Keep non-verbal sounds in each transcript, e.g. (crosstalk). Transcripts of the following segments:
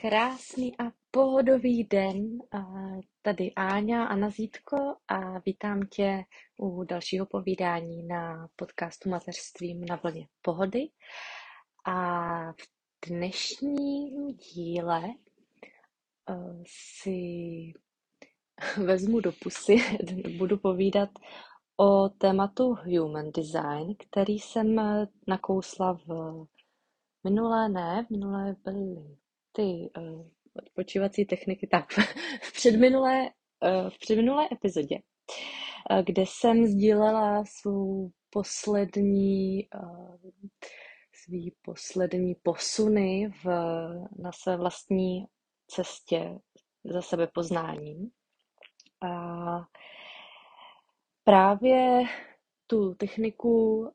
Krásný a pohodový den. Tady Áňa a Nazítko a vítám tě u dalšího povídání na podcastu Mateřstvím na vlně pohody. A v dnešním díle eh, si (laughs) vezmu do pusy, (laughs) budu povídat o tématu Human Design, který jsem nakousla v minulé, ne, minulé byly ty uh, odpočívací techniky, tak v předminulé, uh, v předminulé epizodě, uh, kde jsem sdílela svou poslední, uh, svý poslední posuny v, na své vlastní cestě za sebe poznáním. A právě tu techniku,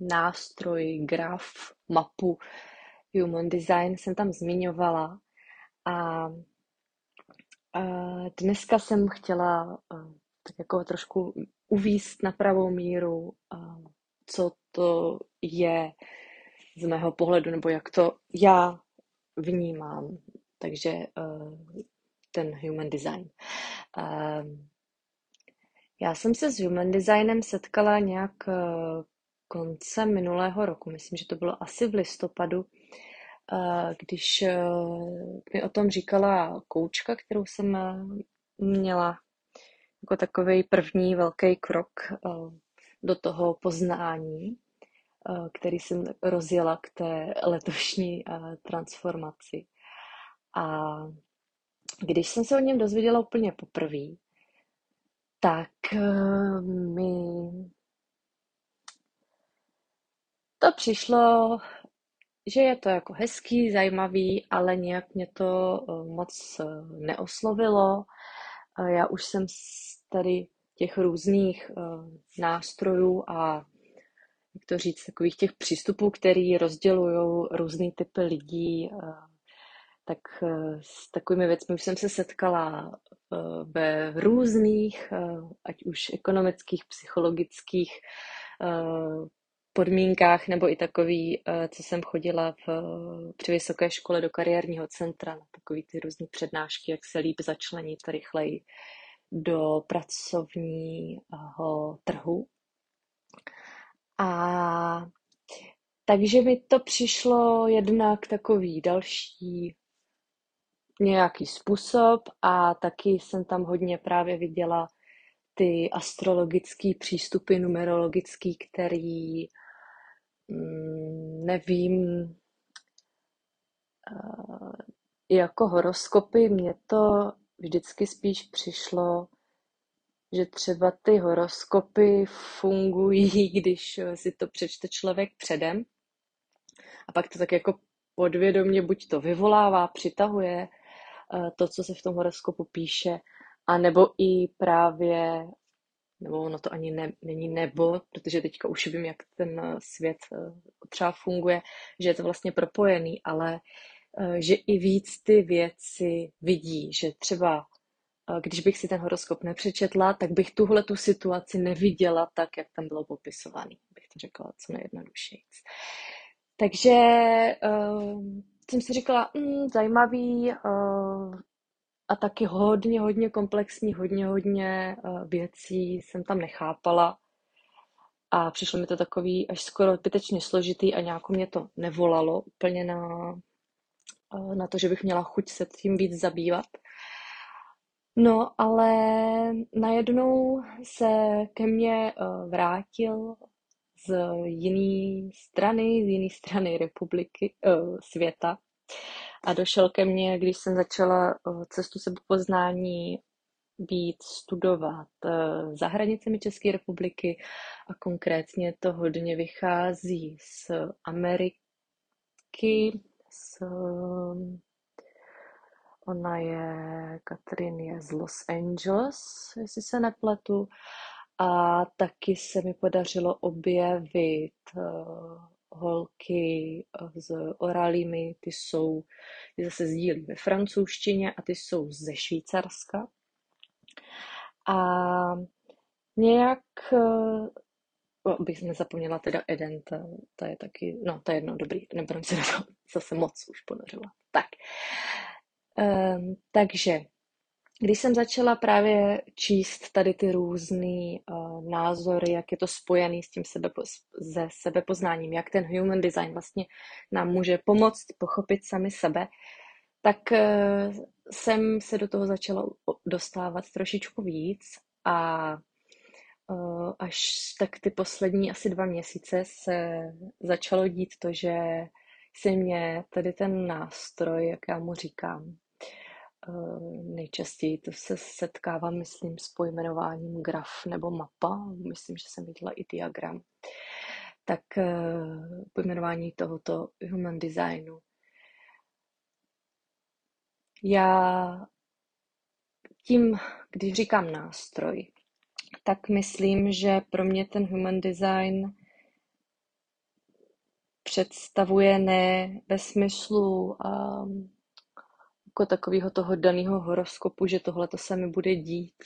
nástroj, graf, mapu human design jsem tam zmiňovala. A, dneska jsem chtěla tak jako trošku uvíst na pravou míru, co to je z mého pohledu, nebo jak to já vnímám. Takže ten human design. Já jsem se s human designem setkala nějak koncem minulého roku, myslím, že to bylo asi v listopadu, když eh, mi o tom říkala koučka, kterou jsem eh, měla jako takový první velký krok eh, do toho poznání, který jsem rozjela k té letošní transformaci. A když jsem se o něm dozvěděla úplně poprvé, tak mi to přišlo že je to jako hezký, zajímavý, ale nějak mě to eh, moc eh, neoslovilo. Já už jsem tady těch různých eh, nástrojů a jak to říct, takových těch přístupů, který rozdělují různý typy lidí, tak s takovými věcmi už jsem se setkala ve různých, ať už ekonomických, psychologických podmínkách, nebo i takový, eh, co jsem chodila v, při vysoké škole do kariérního centra, na takový ty různé přednášky, jak se líp začlenit rychleji do pracovního trhu. A takže mi to přišlo jednak takový další nějaký způsob a taky jsem tam hodně právě viděla ty astrologické přístupy, numerologický, který nevím, eh, jako horoskopy mě to vždycky spíš přišlo, že třeba ty horoskopy fungují, (laughs) když si to přečte člověk předem. A pak to tak jako podvědomě buď to vyvolává, přitahuje eh, to, co se v tom horoskopu píše, anebo i právě nebo ono to ani ne, není nebo, protože teďka už vím, jak ten eh, svět eh, třeba funguje, že je to vlastně propojený, ale eh, že i víc ty věci vidí, že třeba když bych si ten horoskop nepřečetla, tak bych tuhle tu situaci neviděla tak, jak tam bylo popisovaný, bych to řekla co nejjednodušeji. Takže uh, jsem si říkala, mm, zajímavý, uh, a taky hodně, hodně komplexní, hodně, hodně uh, věcí jsem tam nechápala. A přišlo mi to takový až skoro zbytečně složitý a nějak mě to nevolalo úplně na, uh, na to, že bych měla chuť se tím víc zabývat. No, ale najednou se ke mně uh, vrátil z jiné strany, z jiné strany republiky, světa, a došel ke mně, když jsem začala cestu sebepoznání být studovat eh, za hranicemi České republiky a konkrétně to hodně vychází z Ameriky, z, ona je, Katrin je z Los Angeles, jestli se nepletu, a taky se mi podařilo objevit eh, holky eh, s oralými, ty jsou, ty zase sdílí ve francouzštině a ty jsou ze Švýcarska. A nějak eh, abych nezapomněla teda Eden, to, to je taky, no to je jedno, dobrý, nebudem se do toho (laughs) zase moc už ponořovat. Tak, um, takže když jsem začala právě číst tady ty různé uh, názory, jak je to spojené s tím sebe, se sebepoznáním, jak ten human design vlastně nám může pomoct pochopit sami sebe, tak uh, jsem se do toho začala dostávat trošičku víc a uh, až tak ty poslední asi dva měsíce se začalo dít to, že si mě tady ten nástroj, jak já mu říkám, Eh, nejčastěji to se setkává, myslím, s pojmenováním graf nebo mapa. Myslím, že jsem viděla i diagram. Tak eh, pojmenování tohoto human designu. Já tím, když říkám nástroj, tak myslím, že pro mě ten human design představuje ne ve smyslu um, jako takového toho daného horoskopu, že tohle to se mi bude dít,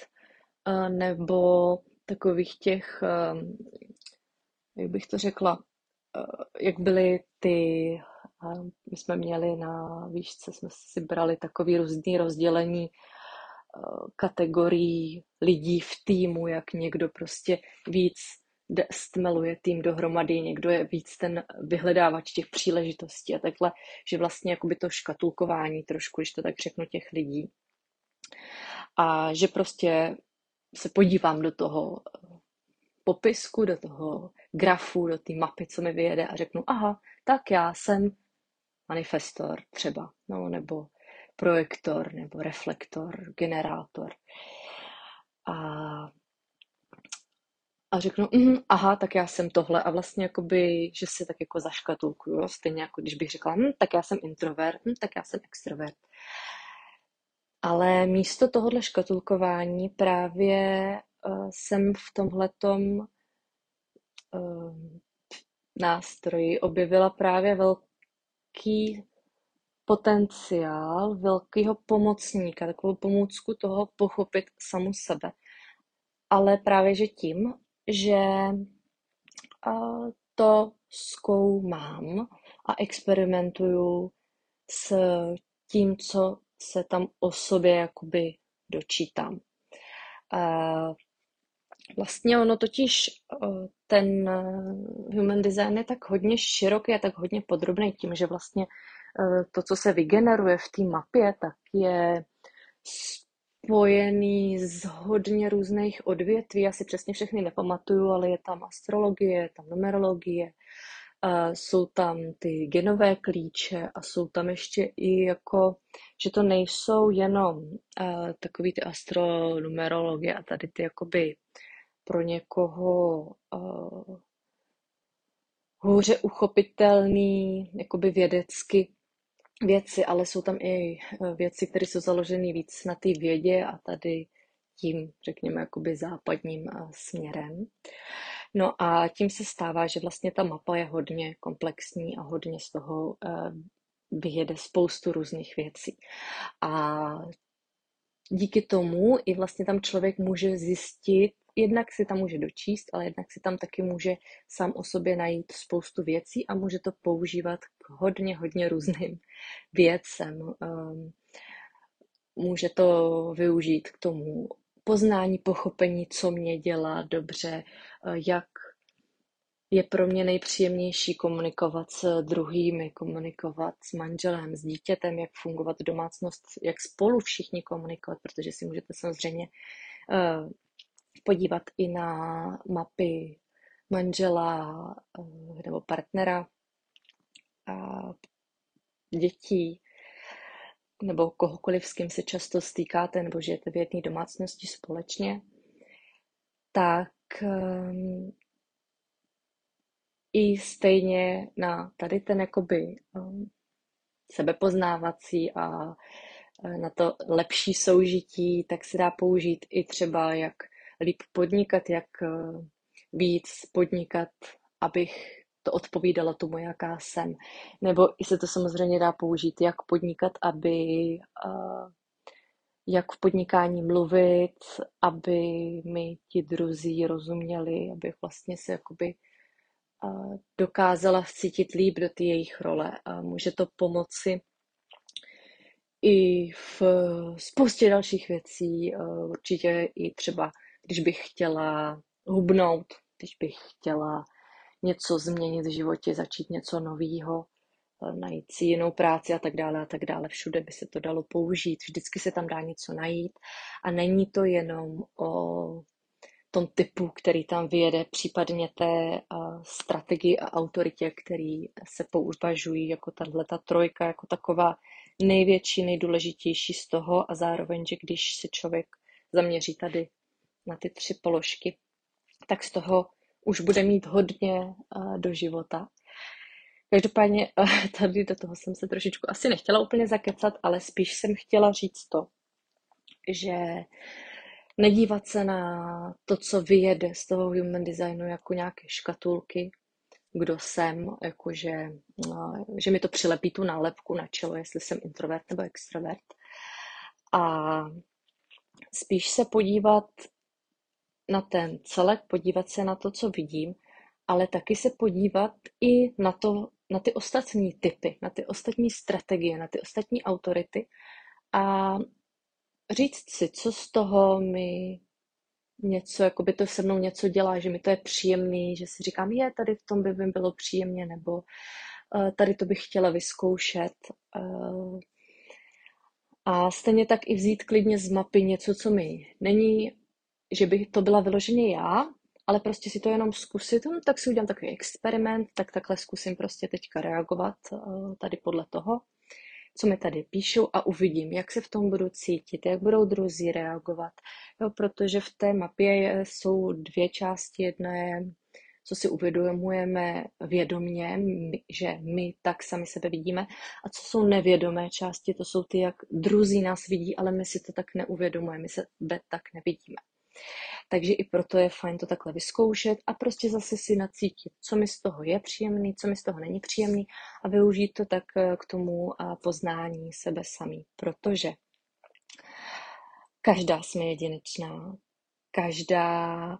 nebo takových těch, jak bych to řekla, jak byly ty, my jsme měli na výšce, jsme si brali takový různý rozdělení kategorií lidí v týmu, jak někdo prostě víc stmeluje tým dohromady, někdo je víc ten vyhledávač těch příležitostí a takhle, že vlastně jakoby to škatulkování trošku, když to tak řeknu, těch lidí. A že prostě se podívám do toho popisku, do toho grafu, do té mapy, co mi vyjede a řeknu, aha, tak já jsem manifestor třeba, no, nebo projektor, nebo reflektor, generátor. A a řeknu, mm, aha, tak já jsem tohle a vlastně jakoby, že si tak jako zaškatulkuju, stejně jako když bych řekla, hm, tak já jsem introvert, hm, tak já jsem extrovert. Ale místo tohohle škatulkování právě uh, jsem v tomhletom uh, nástroji objevila právě velký potenciál velkého pomocníka, takovou pomůcku toho pochopit samu sebe. Ale právě, že tím, že to zkoumám a experimentuju s tím, co se tam o sobě jakoby dočítám. Vlastně ono totiž ten human design je tak hodně široký a tak hodně podrobný tím, že vlastně to, co se vygeneruje v té mapě, tak je spojený z hodně různých odvětví. Já si přesně všechny nepamatuju, ale je tam astrologie, je tam numerologie, jsou tam ty genové klíče a jsou tam ještě i jako, že to nejsou jenom takový ty astronumerologie a tady ty jakoby pro někoho hůře uchopitelný, jakoby vědecky věci, ale jsou tam i eh, věci, které jsou založeny víc na té vědě a tady tím, řekněme, jakoby západním eh, směrem. No a tím se stává, že vlastně ta mapa je hodně komplexní a hodně z toho eh, vyjede spoustu různých věcí. A díky tomu i vlastně tam člověk může zjistit, jednak si tam může dočíst, ale jednak si tam taky může sám o sobě najít spoustu věcí a může to používat hodně, hodně různým věcem. Ehm, může to využít k tomu poznání, pochopení, co mě dělá dobře, eh, jak je pro mě nejpříjemnější komunikovat s druhými, komunikovat s manželem, s dítětem, jak fungovat domácnost, jak spolu všichni komunikovat, protože si můžete samozřejmě uh, podívat i na mapy manžela uh, nebo partnera, dětí, nebo kohokoliv, s kým se často stýkáte, nebo žijete v jedné domácnosti společně, tak um, i stejně na tady ten jakoby um, sebepoznávací a uh, na to lepší soužití, tak se dá použít i třeba jak líp podnikat, jak uh, víc podnikat, abych to odpovídalo tomu, jaká jsem. Nebo i se to samozřejmě dá použít, jak podnikat, aby uh, jak v podnikání mluvit, aby mi ti druzí rozuměli, aby vlastně se jakoby dokázala cítit líp do té jejich role. A může to pomoci i v spoustě dalších věcí, určitě i třeba, když bych chtěla hubnout, když bych chtěla něco změnit v životě, začít něco nového, najít si jinou práci a tak dále a tak dále. Všude by se to dalo použít, vždycky se tam dá něco najít a není to jenom o tom typu, který tam vyjede, případně té strategii a autoritě, který se používají jako tahle ta trojka, jako taková největší, nejdůležitější z toho a zároveň, že když se člověk zaměří tady na ty tři položky, tak z toho už bude mít hodně do života. Každopádně tady do toho jsem se trošičku asi nechtěla úplně zakecat, ale spíš jsem chtěla říct to, že nedívat se na to, co vyjede z toho human designu jako nějaké škatulky, kdo jsem, jakože, no, že mi to přilepí tu nálepku na čelo, jestli jsem introvert nebo extrovert. A spíš se podívat na ten celek, podívat se na to, co vidím, ale taky se podívat i na, to, na ty ostatní typy, na ty ostatní strategie, na ty ostatní autority a říct si, co z toho mi něco, jako by to se mnou něco dělá, že mi to je příjemný, že si říkám, je, tady v tom by mi bylo příjemně, nebo uh, tady to bych chtěla vyzkoušet. Uh, a stejně tak i vzít klidně z mapy něco, co mi není, že by to byla vyloženě já, ale prostě si to jenom zkusit, no, tak si udělám takový experiment, tak takhle zkusím prostě teďka reagovat uh, tady podle toho co mi tady píšou a uvidím, jak se v tom budu cítit, jak budou druzí reagovat. Jo, protože v té mapě jsou dvě části. Jedna je, co si uvědomujeme vědomně, že my tak sami sebe vidíme, a co jsou nevědomé části, to jsou ty, jak druzí nás vidí, ale my si to tak neuvědomujeme, my se tak nevidíme. Takže i proto je fajn to takhle vyzkoušet a prostě zase si nacítit, co mi z toho je příjemný, co mi z toho není příjemný a využít to tak eh, k tomu poznání sebe samý, protože každá jsme jedinečná, každá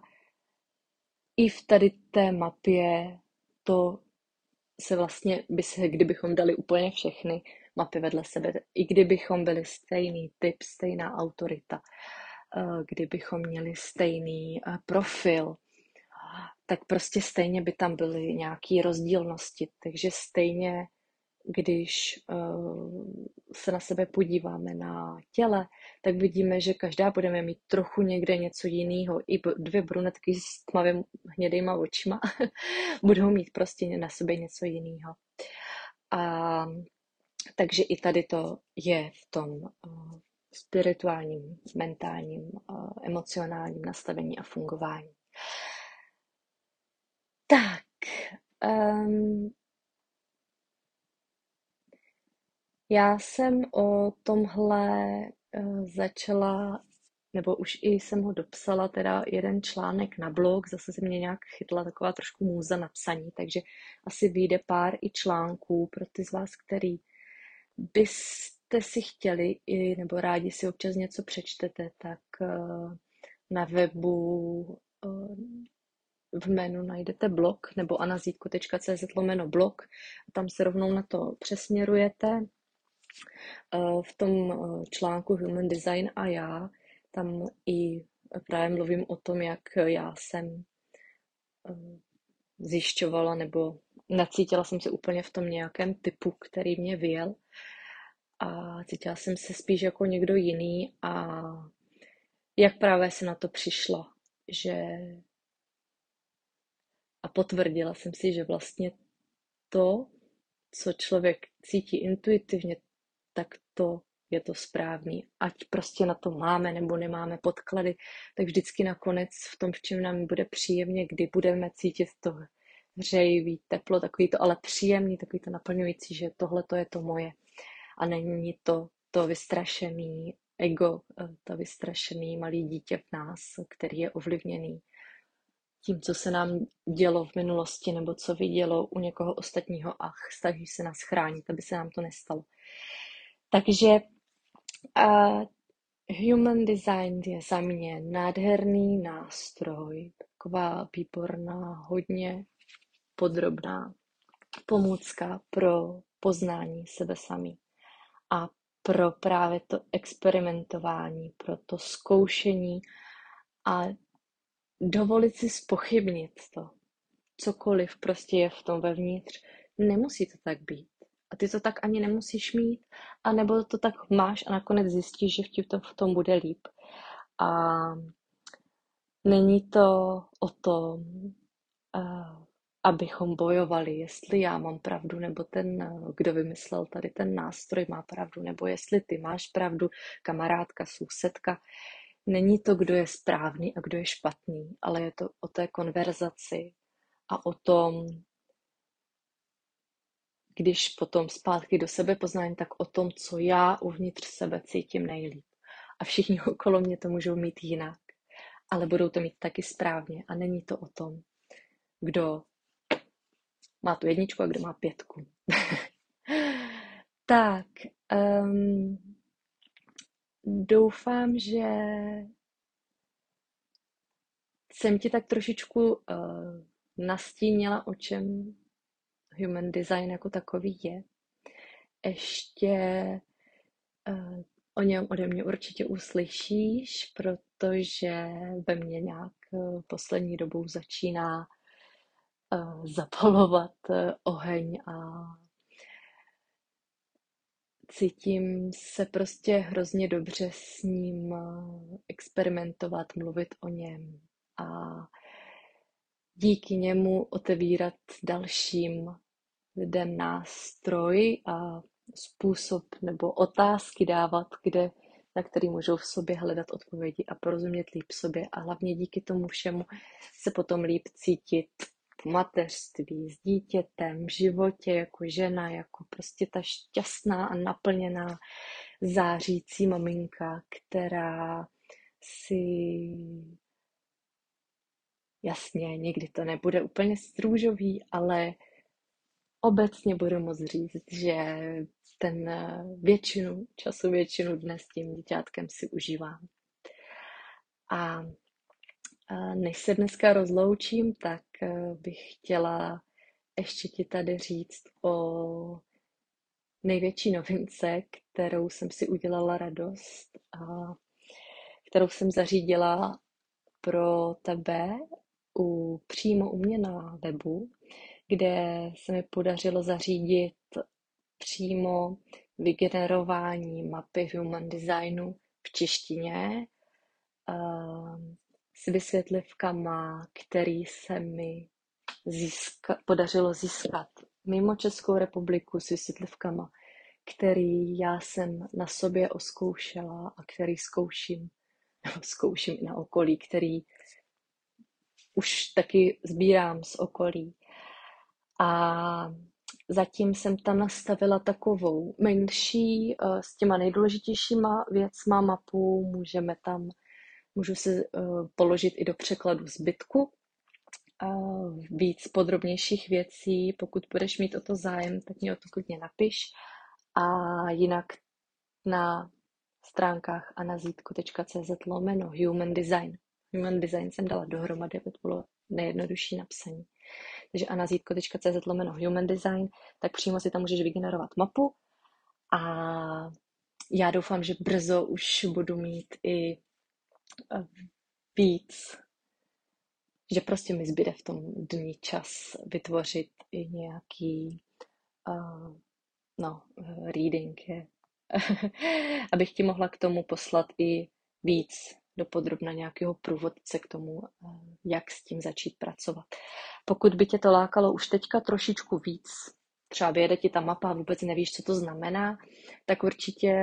i v tady té mapě to se vlastně by se, kdybychom dali úplně všechny mapy vedle sebe, i kdybychom byli stejný typ, stejná autorita, Eh, kdybychom měli stejný eh, profil, tak prostě stejně by tam byly nějaké rozdílnosti. Takže stejně, když eh, se na sebe podíváme na těle, tak vidíme, že každá budeme mít trochu někde něco jiného. I dvě brunetky s tmavým hnědýma očima (laughs) budou mít prostě na sobě něco jiného. A takže i tady to je v tom spirituálním, mentálním, emocionálním nastavení a fungování. Tak, um, já jsem o tomhle uh, začala, nebo už i jsem ho dopsala, teda jeden článek na blog, zase se mě nějak chytla taková trošku můza na psaní, takže asi vyjde pár i článků pro ty z vás, který bys byste si chtěli, i, nebo rádi si občas něco přečtete, tak uh, na webu uh, v menu najdete blog nebo anazítko.cz lomeno blog. Tam se rovnou na to přesměrujete. Uh, v tom článku Human Design a já tam i právě mluvím o tom, jak já jsem zjišťovala nebo nacítila jsem se úplně v tom nějakém typu, který mě vyjel a cítila jsem se spíš jako někdo jiný a jak právě se na to přišla, že a potvrdila jsem si, že vlastně to, co člověk cítí intuitivně, tak to je to správný. Ať prostě na to máme nebo nemáme podklady, tak vždycky nakonec v tom, v čem nám bude příjemně, kdy budeme cítit to hřejivý, teplo, takový to ale příjemný, takový to naplňující, že tohle to je to moje a není to to vystrašený ego, eh, to vystrašený malý dítě v nás, který je ovlivněný tím, co se nám dělo v minulosti nebo co vidělo u někoho ostatního a snaží se nás chránit, aby se nám to nestalo. Takže a Human design je za mě nádherný nástroj, taková výborná, hodně podrobná pomůcka pro poznání sebe samý a pro právě to experimentování, pro to zkoušení a dovolit si spochybnit to. Cokoliv prostě je v tom vevnitř, nemusí to tak být. A ty to tak ani nemusíš mít, anebo to tak máš a nakonec zjistíš, že ti to v tom bude líp. A není to o tom, uh, abychom bojovali, jestli já mám pravdu, nebo ten, kdo vymyslel tady ten nástroj, má pravdu, nebo jestli ty máš pravdu, kamarádka, sousedka. Není to, kdo je správný a kdo je špatný, ale je to o té konverzaci a o tom, když potom zpátky do sebe poznání, tak o tom, co já uvnitř sebe cítím nejlíp. A všichni (laughs) okolo mě to můžou mít jinak, ale budou to mít taky správně. A není to o tom, kdo má tu jedničku a kdo má pětku. (laughs) tak, um, doufám, že jsem ti tak trošičku uh, nastínila, o čem human design jako takový je. Ještě uh, o něm ode mě určitě uslyšíš, protože ve mně nějak uh, poslední dobou začíná zapalovat uh, oheň a cítím se prostě hrozně dobře s ním experimentovat, mluvit o něm a díky němu otevírat dalším lidem nástroj a způsob nebo otázky dávat, kde, na který můžou v sobě hledat odpovědi a porozumět líp sobě. A hlavně díky tomu všemu se potom líp cítit v mateřství, s dítětem, v životě jako žena, jako prostě ta šťastná a naplněná zářící maminka, která si jasně, někdy to nebude úplně strůžový, ale obecně budu moc říct, že ten eh, většinu času, většinu dne s tím děťátkem si užívám. A než se dneska rozloučím, tak eh, bych chtěla ještě ti tady říct o největší novince, kterou jsem si udělala radost a kterou jsem zařídila pro tebe u, přímo u mě na webu kde se mi podařilo zařídit přímo vygenerování mapy human designu v češtině. Ehm, s vysvětlivkama, který se mi získa, podařilo získat mimo Českou republiku s vysvětlivkama, který já jsem na sobě oskoušela a který zkouším, (laughs) nebo zkouším na okolí, který už taky sbírám z okolí. A zatím jsem tam nastavila takovou menší eh, s těma nejdůležitějšíma věcma mapu. Můžeme tam, můžu si eh, položit i do překladu zbytku víc podrobnějších věcí. Pokud budeš mít o to zájem, tak mě o to klidně napiš. A jinak na stránkách anazítku.cz lomeno human design. Human design jsem dala dohromady, aby to bylo nejjednodušší napsaní takže anazítko.cz lomeno human design, tak přímo si tam můžeš vygenerovat mapu a já doufám, že brzo už budu mít i eh, víc, že prostě mi zbyde v tom dní čas vytvořit i nějaký uh, no, reading, je. (laughs) abych ti mohla k tomu poslat i víc dopodrobna nějakého průvodce k tomu, jak s tím začít pracovat. Pokud by tě to lákalo už teďka trošičku víc, třeba vyjede ti ta mapa a vůbec nevíš, co to znamená, tak určitě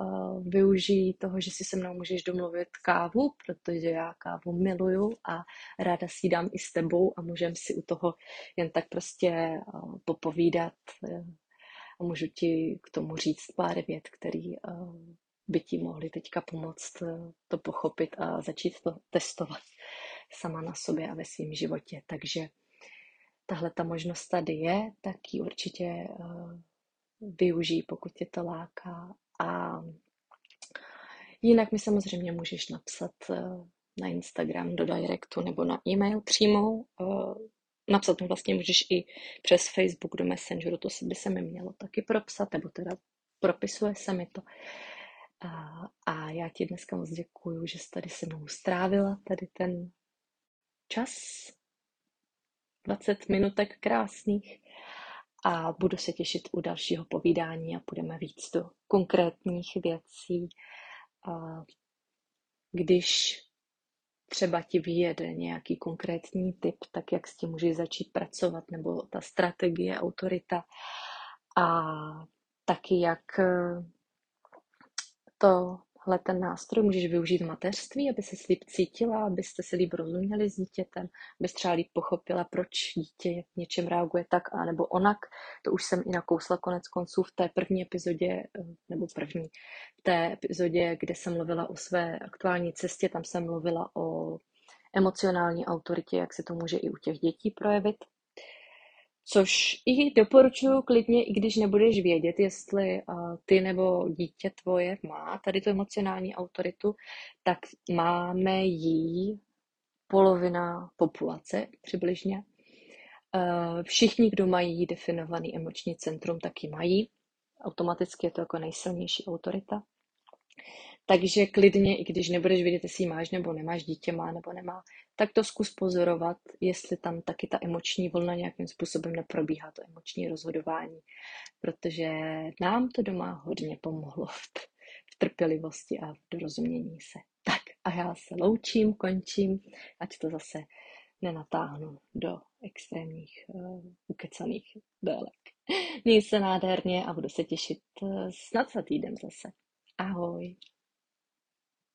uh, využij toho, že si se mnou můžeš domluvit kávu, protože já kávu miluju a ráda si dám i s tebou a můžeme si u toho jen tak prostě uh, popovídat uh, a můžu ti k tomu říct pár vět, který uh, by ti mohli teďka pomoct uh, to pochopit a začít to testovat sama na sobě a ve svém životě. Takže tahle ta možnost tady je, tak ji určitě uh, využij, pokud tě to láká. A Jinak mi samozřejmě můžeš napsat eh, na Instagram do directu nebo na e-mail přímo. Eh, napsat mi vlastně můžeš i přes Facebook do Messengeru, to by se mi mělo taky propsat, nebo teda propisuje se mi to. A, a já ti dneska moc děkuju, že jsi tady se mnou strávila tady ten čas, 20 minutek krásných a budu se těšit u dalšího povídání a půjdeme víc do konkrétních věcí. Když třeba ti vyjede nějaký konkrétní tip, tak jak s tím můžeš začít pracovat, nebo ta strategie, autorita a taky jak tohle ten nástroj můžeš využít v mateřství, aby se líp cítila, abyste se líp rozuměli s dítětem, abys třeba líp pochopila, proč dítě v něčem reaguje tak a nebo onak. To už jsem i nakousla konec konců v té první epizodě, eh, nebo první, v té epizodě, kde jsem mluvila o své aktuální cestě, tam jsem mluvila o emocionální autoritě, jak se to může i u těch dětí projevit. Což i doporučuji klidně, i když nebudeš vědět, jestli ty nebo dítě tvoje má tady tu emocionální autoritu, tak máme ji polovina populace přibližně. Všichni, kdo mají definovaný emoční centrum, taky mají. Automaticky je to jako nejsilnější autorita. Takže klidně, i když nebudeš vědět, jestli máš nebo nemáš, dítě má nebo nemá, tak to zkus pozorovat, jestli tam taky ta emoční vlna nějakým způsobem neprobíhá, to emoční rozhodování. Protože nám to doma hodně pomohlo v, trpělivosti a v dorozumění se. Tak a já se loučím, končím, ať to zase nenatáhnu do extrémních uh, ukecaných délek. Měj se nádherně a budu se těšit uh, snad za týden zase. Ahoj.